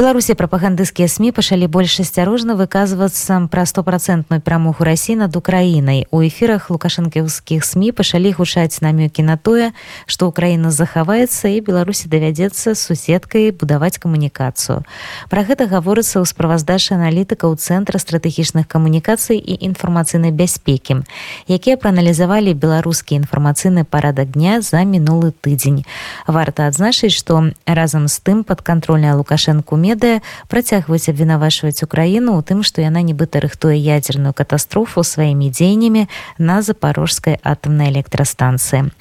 У беларусі прапагандысцкія сМ пачалі больш асцярожна выказвацца пра стопроцентную перамогу рассі над украінай у эфірах лукашэнкаўскіх сМ пачалі гучаць намёкі на тое што украіна захаваецца і беларусі давядзецца суседкай будаваць камунікацыю пра гэта гаворыцца ў справаздачы аналітыка ў цэнтра стратэгічных камунікацый і інфармацыйнай бяспекі якія прааналізавалі беларускі інфармацыйны парадак дня за мінулы тыдзень варта адзначыць што разам з тым падкантрольная лукашэнку медыя працягваюць абвінавашваць украіну ў тым што яна нібыта рыхтуе ядзерную катастрофу сваімі дзеяннямі на запорожскай атамнай электрастанцыі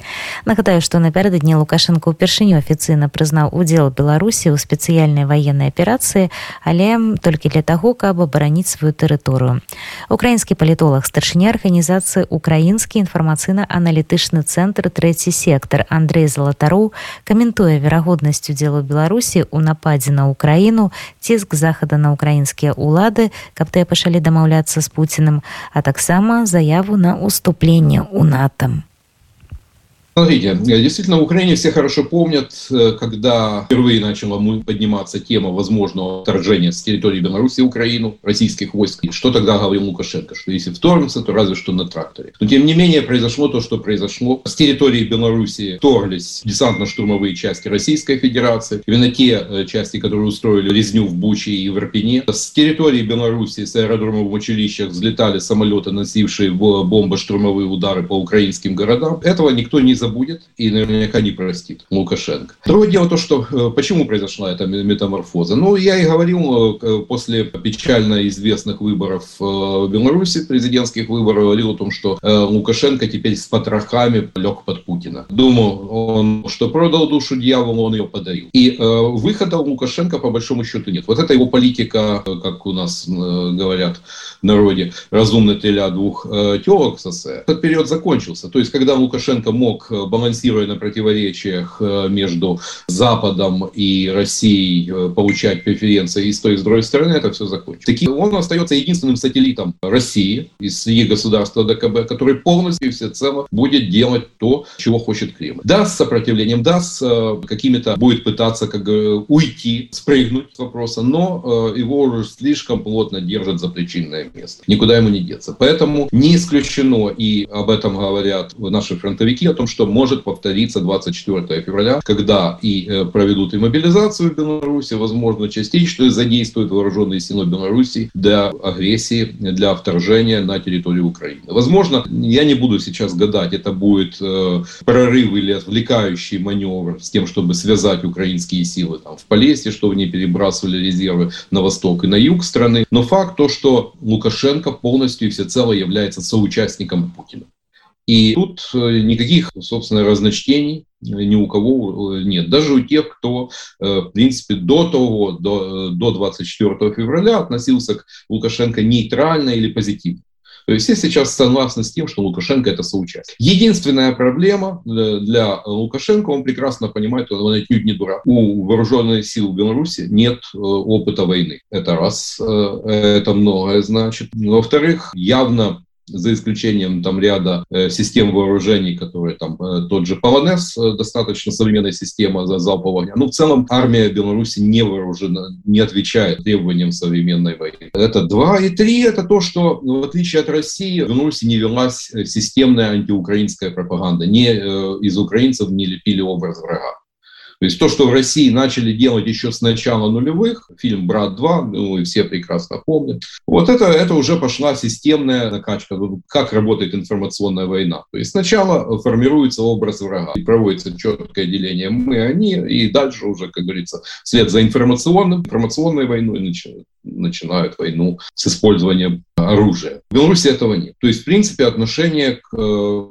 нагадаю што напярэдадні лукашенко ўпершыню афіцыйна прызнаў удзел беларусі ў спецыяльнай ваеннай аперацыі але толькі для таго каб абараніць сваю тэрыторыю украінскі палітолог старшыня арганізацыі украінскі інфармацыйна-аналітычны цэнтр трэці сектор андрей залатароў каментуе верагоднасць удзелу беларусі ў нападзе на украіну краіну ціск захада на украінскія ўлады каб тыя пачалі дамаўляцца з пуціным а таксама заяву на уступленне у натам Смотрите, действительно, в Украине все хорошо помнят, э, когда впервые начала подниматься тема возможного вторжения с территории Беларуси в Украину, российских войск. Что тогда говорил Лукашенко? Что если вторгнется, то разве что на тракторе. Но тем не менее произошло то, что произошло. С территории Беларуси вторглись десантно-штурмовые части Российской Федерации. Именно те э, части, которые устроили резню в Буче и в Ирпене. С территории Беларуси, с аэродромов в училищах взлетали самолеты, носившие бомбо-штурмовые удары по украинским городам. Этого никто не забудет и наверняка не простит Лукашенко. Другое дело то, что э, почему произошла эта метаморфоза. Ну, я и говорил э, после печально известных выборов э, в Беларуси, президентских выборов, говорил о том, что Лукашенко теперь с потрохами лег под Путина. Думал, он что продал душу дьяволу, он ее подарил. И выхода у Лукашенко по большому счету нет. Вот это его политика, как у нас говорят в народе, разумный теля двух телок сосе. Этот период закончился. То есть, когда Лукашенко мог балансируя на противоречиях э, между Западом и Россией, э, получать преференции и с той и с другой стороны, это все закончится. Таким он остается единственным сателлитом России из среди государства ДКБ, который полностью и всецело будет делать то, чего хочет Кремль. Да, с сопротивлением, да, с э, какими-то будет пытаться как уйти, спрыгнуть с вопроса, но его уже слишком плотно держат за причинное место. Никуда ему не деться. Поэтому не исключено, и об этом говорят наши фронтовики, о том, что может повториться 24 февраля, когда и э, проведут и мобилизацию в Беларуси, возможно, частично задействуют вооруженные силы Беларуси для агрессии, для вторжения на территорию Украины. Возможно, я не буду сейчас гадать, это будет э, прорыв или отвлекающий маневр с тем, чтобы связать украинские силы там, в Полесье, чтобы не перебрасывали резервы на восток и на юг страны. Но факт то, что Лукашенко полностью и всецело является соучастником Путина. И тут э, никаких, собственно, разночтений ни у кого э, нет. Даже у тех, кто, э, в принципе, до того, до, до 24 февраля относился к Лукашенко нейтрально или позитивно. То есть все сейчас согласны с тем, что Лукашенко это соучастник. Единственная проблема для Лукашенко, он прекрасно понимает, что он отнюдь не дурак. У вооруженных сил в Беларуси нет опыта войны. Это раз, это многое значит. Во-вторых, явно за исключением там ряда э, систем вооружений, которые там э, тот же Полонез, э, достаточно современная система за залпового огня. Но в целом армия Беларуси не вооружена, не отвечает требованиям современной войны. Это два. И три, это то, что ну, в отличие от России, в Беларуси не велась системная антиукраинская пропаганда. Не из украинцев не лепили образ врага. То есть то, что в России начали делать еще с начала нулевых, фильм «Брат 2», ну, и все прекрасно помнят, вот это, это уже пошла системная накачка, как работает информационная война. То есть сначала формируется образ врага, и проводится четкое деление «мы», «они», и дальше уже, как говорится, вслед за информационным, информационной войной начинают, войну с использованием оружия. В Беларуси этого нет. То есть, в принципе, отношение к э,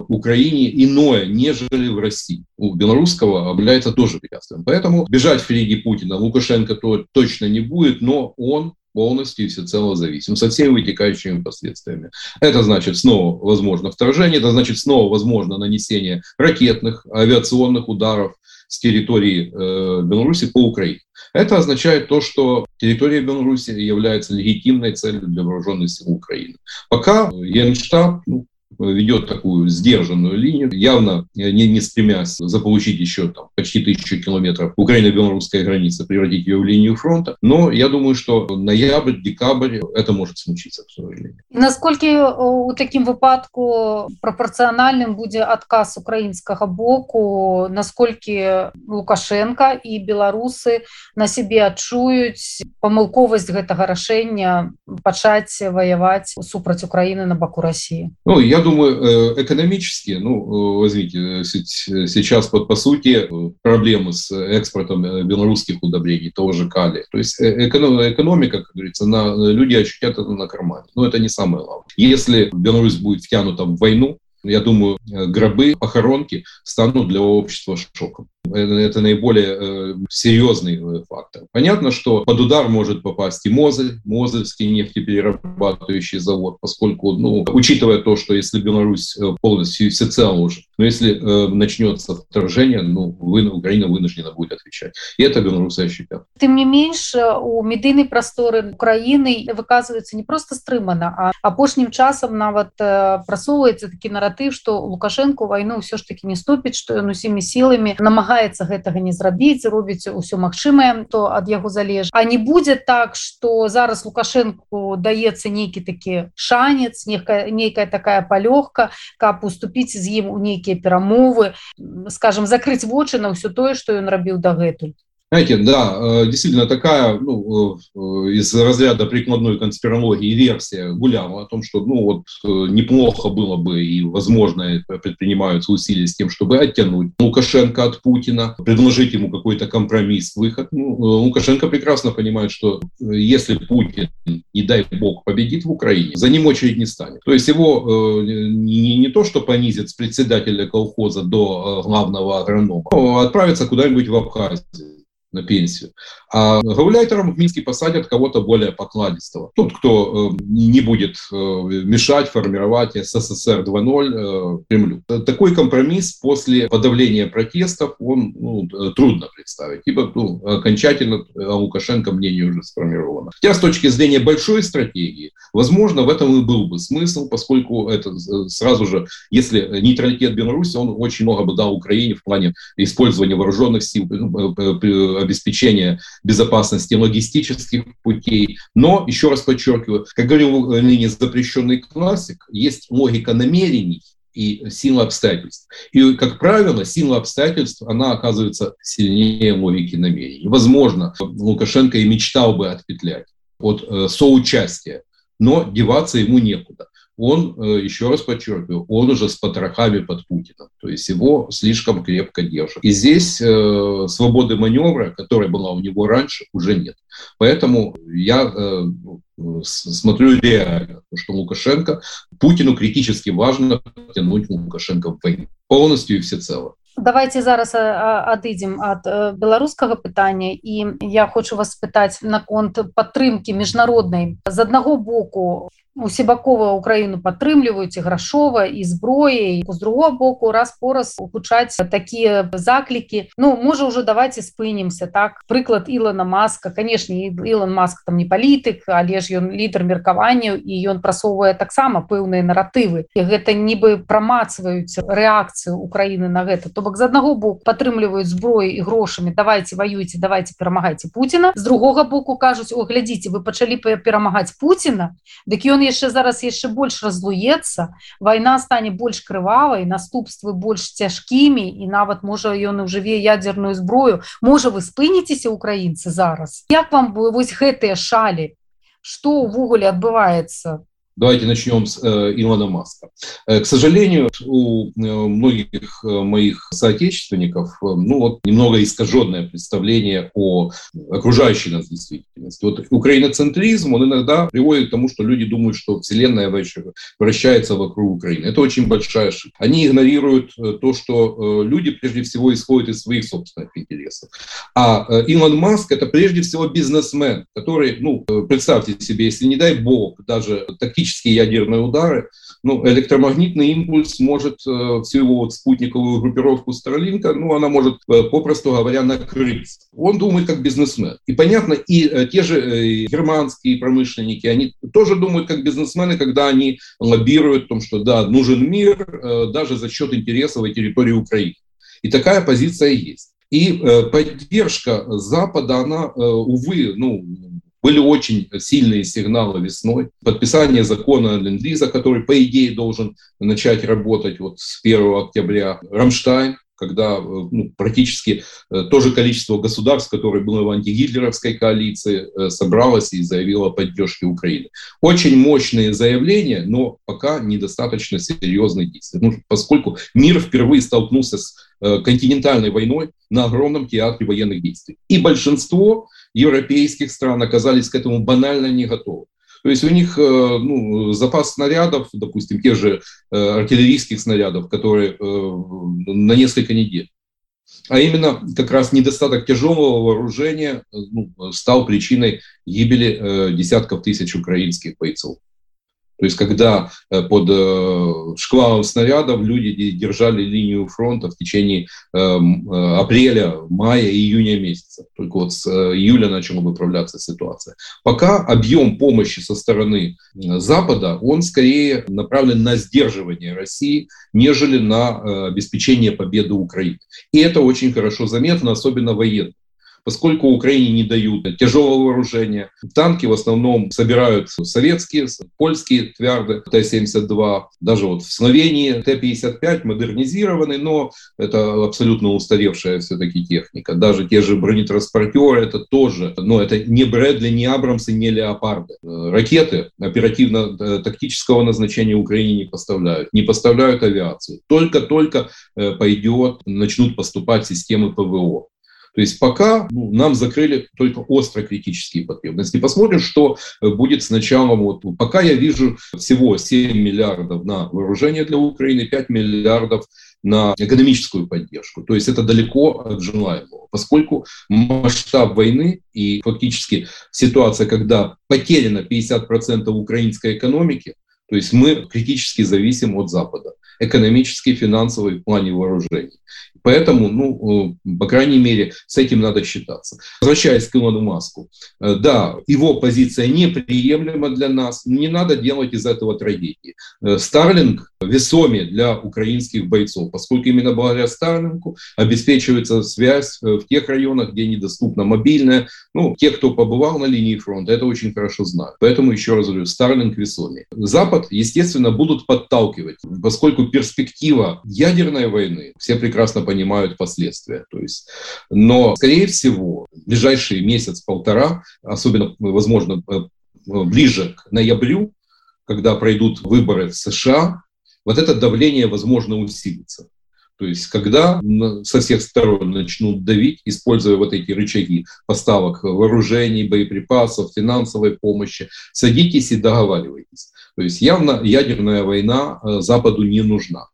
Украине иное, нежели в России. У белорусского объявляется тоже препятствием. Поэтому бежать впереди Путина Лукашенко то точно не будет, но он полностью и всецело зависим, со всеми вытекающими последствиями. Это значит снова возможно вторжение, это значит снова возможно нанесение ракетных, авиационных ударов с территории э, Беларуси по Украине. Это означает то, что территория Беларуси является легитимной целью для вооруженных сил Украины. Пока Генштаб, ну, ведет такую сдержанную линию, явно не, не стремясь заполучить еще там, почти тысячу километров украино-белорусской границы, превратить ее в линию фронта. Но я думаю, что ноябрь, декабрь это может случиться, к сожалению. Насколько у таким выпадку пропорциональным будет отказ украинского боку, насколько Лукашенко и белорусы на себе адчуюць памылковасць гэтага рашэння пачаць ваяваць супраць Украины на баку России Ну я думаю э, экономически ну э, возьмите сейчас под по сути проблемы с экспортом белорусских удобрений того же кали то есть э, экономика как говорится на люди ощутят это на кармане. Но это не самое главное. Если Беларусь будет втянута в войну я думаю, гробы, похоронки станут для общества шоком. Это наиболее э, серьезный э, фактор. Понятно, что под удар может попасть и Мозель, Мозельский нефтеперерабатывающий завод, поскольку, ну, учитывая то, что если Беларусь э, полностью всецело уже, но если э, начнется вторжение, ну, вы, Украина вынуждена будет отвечать. И это белорусы ощутят. Тем не меньше, у медийной просторы Украины выказывается не просто стрымана, а апошнім часам нават э, просовывается таки нарратив, что Лукашенко войну все ж таки не ступит, что он усими силами намагается намагаецца гэтага не зрабіць робіць усё магчымае то ад яго залеж а не будзе так что зараз лукашенко даецца нейкі такі шанец некая нейкая такая палёгка каб уступіць з ім у нейкія перамовы скажем закрыць вочы на ўсё тое что ён рабіў дагэтуль Знаете, да, э, действительно такая ну, э, из разряда прикладной конспирологии версия гуляла о том, что ну, вот, э, неплохо было бы и, возможно, предпринимаются усилия с тем, чтобы оттянуть Лукашенко от Путина, предложить ему какой-то компромисс, выход. Ну, Лукашенко прекрасно понимает, что если Путин, не дай бог, победит в Украине, за ним очередь не станет. То есть его не, не то, что понизит с председателя колхоза до главного агронома, а отправится куда-нибудь в Абхазию на пенсию. А гауляйтером в Минске посадят кого-то более покладистого. Тот, кто э, не будет э, мешать формировать СССР 2.0 э, Кремлю. Такой компромисс после подавления протестов, он ну, трудно представить, ибо ну, окончательно Лукашенко мнение уже сформировано. Хотя с точки зрения большой стратегии, возможно, в этом и был бы смысл, поскольку это сразу же, если нейтралитет Беларуси, он очень много бы дал Украине в плане использования вооруженных сил, обеспечения безопасности логистических путей. Но, еще раз подчеркиваю, как говорил ныне запрещенный классик, есть логика намерений, и сила обстоятельств. И, как правило, сила обстоятельств, она оказывается сильнее логики намерений. Возможно, Лукашенко и мечтал бы отпетлять от э, соучастия, но деваться ему некуда он, э, еще раз подчеркиваю, он уже с потрохами под Путиным, то есть его слишком крепко держат. И здесь э, свободы маневра, которая была у него раньше, уже нет. Поэтому я э, смотрю реально, что Лукашенко, Путину критически важно тянуть Лукашенко в войну полностью и всецело. давайте зараз адыдзем ад беларускага пытання і я хочу вас спытаць наконт падтрымки міжнароднай з аднаго боку усебакова Украіну падтрымліваюць грашова і зброяй з другого боку раз пораз гучаць такія заклікі. Ну можа уже давайте спынемся так? Прыклад Ілана маска. Канешне Ілан маск там не палітык але ж ён лідар меркаванняў і ён прасоўвае таксама пэўныя наратывы. І гэта нібы прамацваюць рэакцыю Украіны на гэта. То бок з аднаго боку падтрымліваюць зброі і грошамі. Давайте воюйте давайте перамагайце Пуціна. З другога боку кажуць о глядзіце вы пачалі перамагаць Пуціна дык ён яшчэ зараз яшчэ больш разлуецца вайна стане больш крывавай наступствы больш цяжкімі і нават можа ён ужыве ядерную зброю. Можа вы спыніцеся украінцы зараз? Як вам бы вось гэтыя шалі? Что увогуле адбываецца Давайте начнем с э, Илона Маска. Э, к сожалению, у э, многих моих соотечественников ну, вот, немного искаженное представление о окружающей нас действительности. Вот украиноцентризм, он иногда приводит к тому, что люди думают, что Вселенная вращается вокруг Украины. Это очень большая ошибка. Они игнорируют то, что люди прежде всего исходят из своих собственных интересов. А Илон Маск – это прежде всего бизнесмен, который, ну, представьте себе, если не дай бог, даже тактически тактические ядерные удары ну, электромагнитный импульс может э, всю его вот спутниковую группировку Старлинка, ну, она может, э, попросту говоря, накрыть. Он думает как бизнесмен. И понятно, и э, те же э, германские промышленники, они тоже думают как бизнесмены, когда они лоббируют о том, что да, нужен мир э, даже за счет интересов и территории Украины. И такая позиция есть. И э, поддержка Запада, она, э, увы, ну, были очень сильные сигналы весной. Подписание закона Ленд-Лиза, который, по идее, должен начать работать вот с 1 октября. Рамштайн, когда э, ну, практически э, то же количество государств, которые было в антигитлеровской коалиции, э, собралось и заявило о поддержке Украины. Очень мощные заявления, но пока недостаточно серьезные действия. Ну, поскольку мир впервые столкнулся с континентальной войной на огромном театре военных действий. И большинство европейских стран оказались к этому банально не готовы. То есть у них э, ну, запас снарядов, допустим, тех же э, артиллерийских снарядов, которые э, на несколько недель. А именно как раз недостаток тяжелого вооружения ну, стал причиной гибели десятков тысяч украинских бойцов. То есть, когда э, под э, шквалом снарядов люди держали линию фронта в течение эм, э, апреля, мая июня месяца. Только вот с июля начала выправляться ситуация. Пока объем помощи со стороны Запада, он скорее направлен на сдерживание России, нежели на обеспечение победы Украины. И это очень хорошо заметно, особенно военно поскольку Украине не дают тяжелого вооружения. Танки в основном собирают советские, польские тверды Т-72, даже вот в Словении Т-55 модернизированный, но это абсолютно устаревшая все-таки техника. Даже те же бронетранспортеры, это тоже, но это не Брэдли, не Абрамсы, не Леопарды. Ракеты оперативно-тактического назначения Украине не поставляют, не поставляют авиацию. Только-только э, пойдет, начнут поступать системы ПВО. То есть пока ну, нам закрыли только остро критические потребности. Посмотрим, что э, будет с началом. Вот, пока я вижу всего 7 миллиардов на вооружение для Украины, 5 миллиардов на экономическую поддержку. То есть это далеко от желаемого, поскольку масштаб войны и фактически ситуация, когда потеряно 50% украинской экономики, то есть мы критически зависим от Запада, экономически, финансово и плане вооружений. Поэтому, ну, э, по крайней мере, с этим надо считаться. Возвращаясь к Илону Маску, э, да, его позиция неприемлема для нас, не надо делать из этого трагедии. Э, Старлинг весомее для украинских бойцов, поскольку именно благодаря Старлингу обеспечивается связь в тех районах, где недоступна мобильная. Ну, те, кто побывал на линии фронта, это очень хорошо знают. Поэтому, еще раз говорю, Старлинг весомее. Запад, естественно, будут подталкивать, поскольку перспектива ядерной войны, все прекрасно понимают последствия. То есть, но, скорее всего, в ближайшие месяц-полтора, особенно, возможно, э, ближе к ноябрю, когда пройдут выборы в США, вот это давление, возможно, усилится. То есть, когда со всех сторон начнут давить, используя вот эти рычаги поставок вооружений, боеприпасов, финансовой помощи, садитесь и договаривайтесь. То есть явно ядерная война э, Западу не нужна.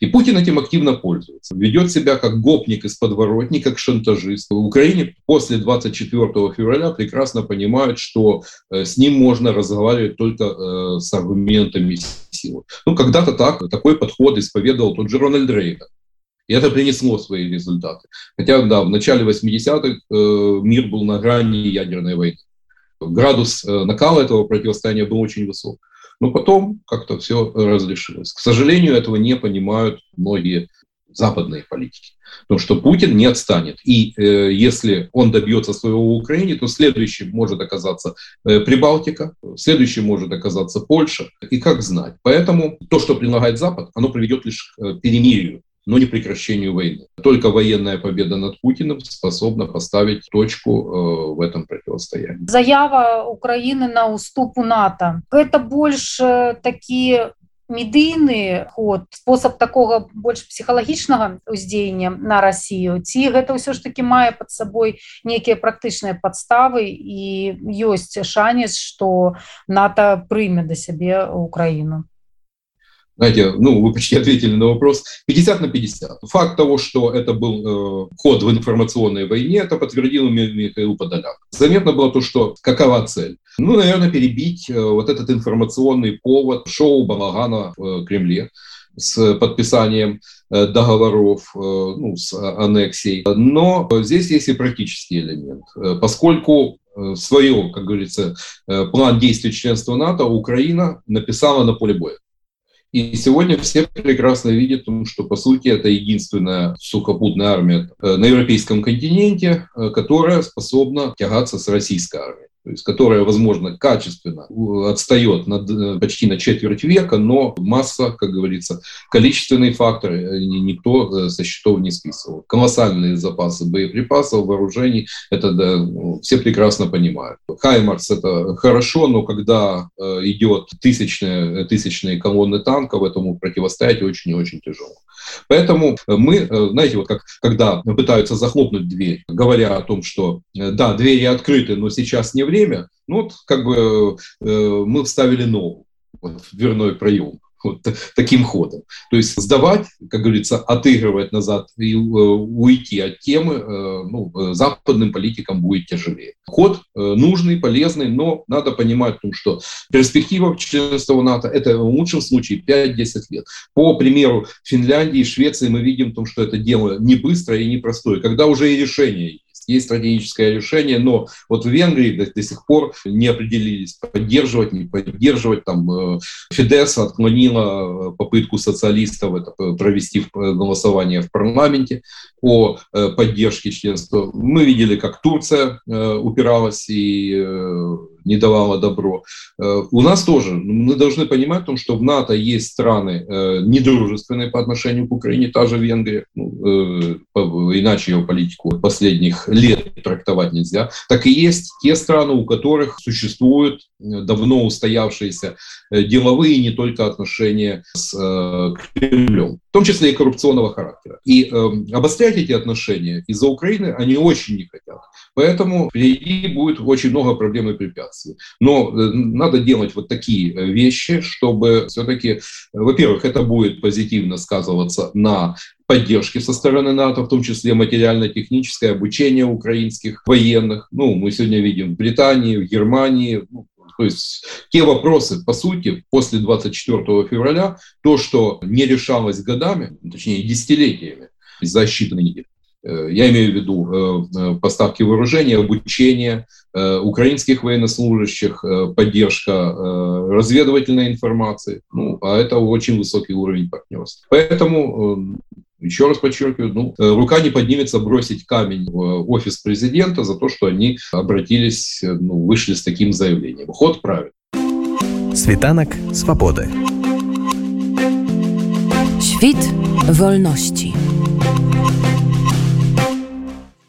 И Путин этим активно пользуется. Ведет себя как гопник из подворотни, как шантажист. В Украине после 24 февраля прекрасно понимают, что э, с ним можно разговаривать только э, с аргументами силы. Ну, когда-то так, такой подход исповедовал тот же Рональд Рейган. И это принесло свои результаты. Хотя, да, в начале 80-х э, мир был на грани ядерной войны. Градус э, накала этого противостояния был очень высок. Но потом как-то все разрешилось. К сожалению, этого не понимают многие западные политики. Потому что Путин не отстанет. И э, если он добьется своего в Украине, то следующим может оказаться э, Прибалтика, следующим может оказаться Польша. И как знать. Поэтому то, что предлагает Запад, оно приведет лишь к перемирию но не прекращению войны. Только военная победа над Путиным способна поставить точку э, в этом противостоянии. Заява Украины на уступ НАТО. Это больше такие медыйны ход спосаб такого больш псіхалагічнага ўздзеяння на Россию ці гэта ўсё ж таки мае под сабой некія практычныя подставы і ёсць шанец что нато прыме да сябе Украину знаете, ну, вы почти ответили на вопрос, 50 на 50. Факт того, что это был э, ход в информационной войне, это подтвердил Михаил Подоляк. Заметно было то, что какова цель. Ну, наверное, перебить вот этот информационный повод шоу Балагана в Кремле с подписанием договоров, ну, с аннексией. Но здесь есть и практический элемент. Поскольку свое, как говорится, план действий членства НАТО Украина написала на поле боя. И сегодня все прекрасно видят, что, по сути, это единственная сухопутная армия э, на европейском континенте, э, которая способна тягаться с российской армией то есть, которая, возможно, качественно отстает над, э, почти на четверть века, но масса, как говорится, количественные факторы э, никто э, со счетов не списывал. Колоссальные запасы боеприпасов, вооружений, это да, ну, все прекрасно понимают. Хаймарс это хорошо, но когда идет тысячные, тысячные колонны танков, этому противостоять очень и очень тяжело. Поэтому мы, знаете, вот как когда пытаются захлопнуть дверь, говоря о том, что да, двери открыты, но сейчас не время, ну вот как бы э, мы вставили ногу вот, в дверной проем вот таким ходом. То есть сдавать, как говорится, отыгрывать назад и э, уйти от темы э, ну, э, западным политикам будет тяжелее. Ход нужный, полезный, но надо понимать, ну, что перспектива членства в НАТО – это в лучшем случае 5-10 лет. По примеру Финляндии и Швеции мы видим, что это дело не быстрое и непростое, когда уже и решение есть стратегическое решение, но вот в Венгрии до, до сих пор не определились, поддерживать, не поддерживать. Там э, Фидес отклонила э, попытку социалистов это провести голосование в парламенте о э, поддержке членства. Мы видели, как Турция упиралась и не давала добро. Э, у нас тоже, мы должны понимать, том, что в НАТО есть страны э, недружественные по отношению к Украине, та же Венгрия, ну, э, иначе ее политику последних лет трактовать нельзя, так и есть те страны, у которых существуют давно устоявшиеся деловые не только отношения с Кремлем, в том числе и коррупционного характера. И обострять эти отношения из-за Украины они очень не хотят. Поэтому впереди будет очень много проблем и препятствий. Но э, надо делать вот такие э, вещи, чтобы все-таки, э, во-первых, это будет позитивно сказываться на поддержке со стороны НАТО, в том числе материально-техническое обучение украинских военных. Ну, мы сегодня видим в Британии, в Германии, ну, то есть те вопросы, по сути, после 24 февраля, то, что не решалось годами, точнее десятилетиями, за считанные я имею в виду э, э, поставки вооружения, обучение украинских военнослужащих, поддержка разведывательной информации. Ну, а это очень высокий уровень партнерства. Поэтому еще раз подчеркиваю, ну, рука не поднимется бросить камень в офис президента за то, что они обратились, ну, вышли с таким заявлением. Ход правильный. Світанок свободы. Świt wolności.